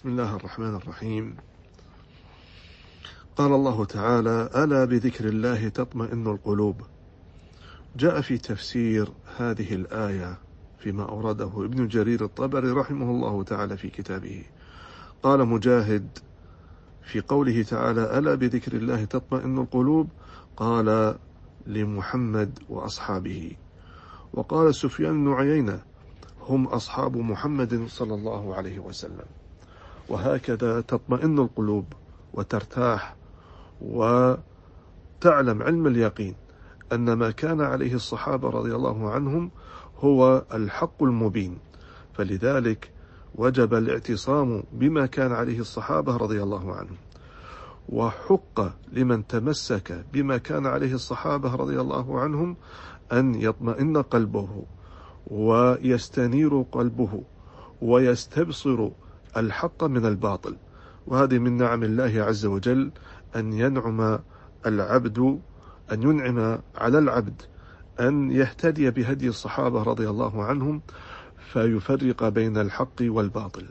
بسم الله الرحمن الرحيم. قال الله تعالى ألا بذكر الله تطمئن القلوب. جاء في تفسير هذه الآية فيما أورده ابن جرير الطبري رحمه الله تعالى في كتابه. قال مجاهد في قوله تعالى ألا بذكر الله تطمئن القلوب. قال لمحمد وأصحابه. وقال سفيان بن عيينة هم أصحاب محمد صلى الله عليه وسلم. وهكذا تطمئن القلوب وترتاح وتعلم علم اليقين أن ما كان عليه الصحابة رضي الله عنهم هو الحق المبين. فلذلك وجب الاعتصام بما كان عليه الصحابة رضي الله عنهم. وحق لمن تمسك بما كان عليه الصحابة رضي الله عنهم أن يطمئن قلبه ويستنير قلبه ويستبصر الحق من الباطل وهذه من نعم الله عز وجل أن ينعم العبد أن ينعم على العبد أن يهتدي بهدي الصحابة رضي الله عنهم فيفرق بين الحق والباطل.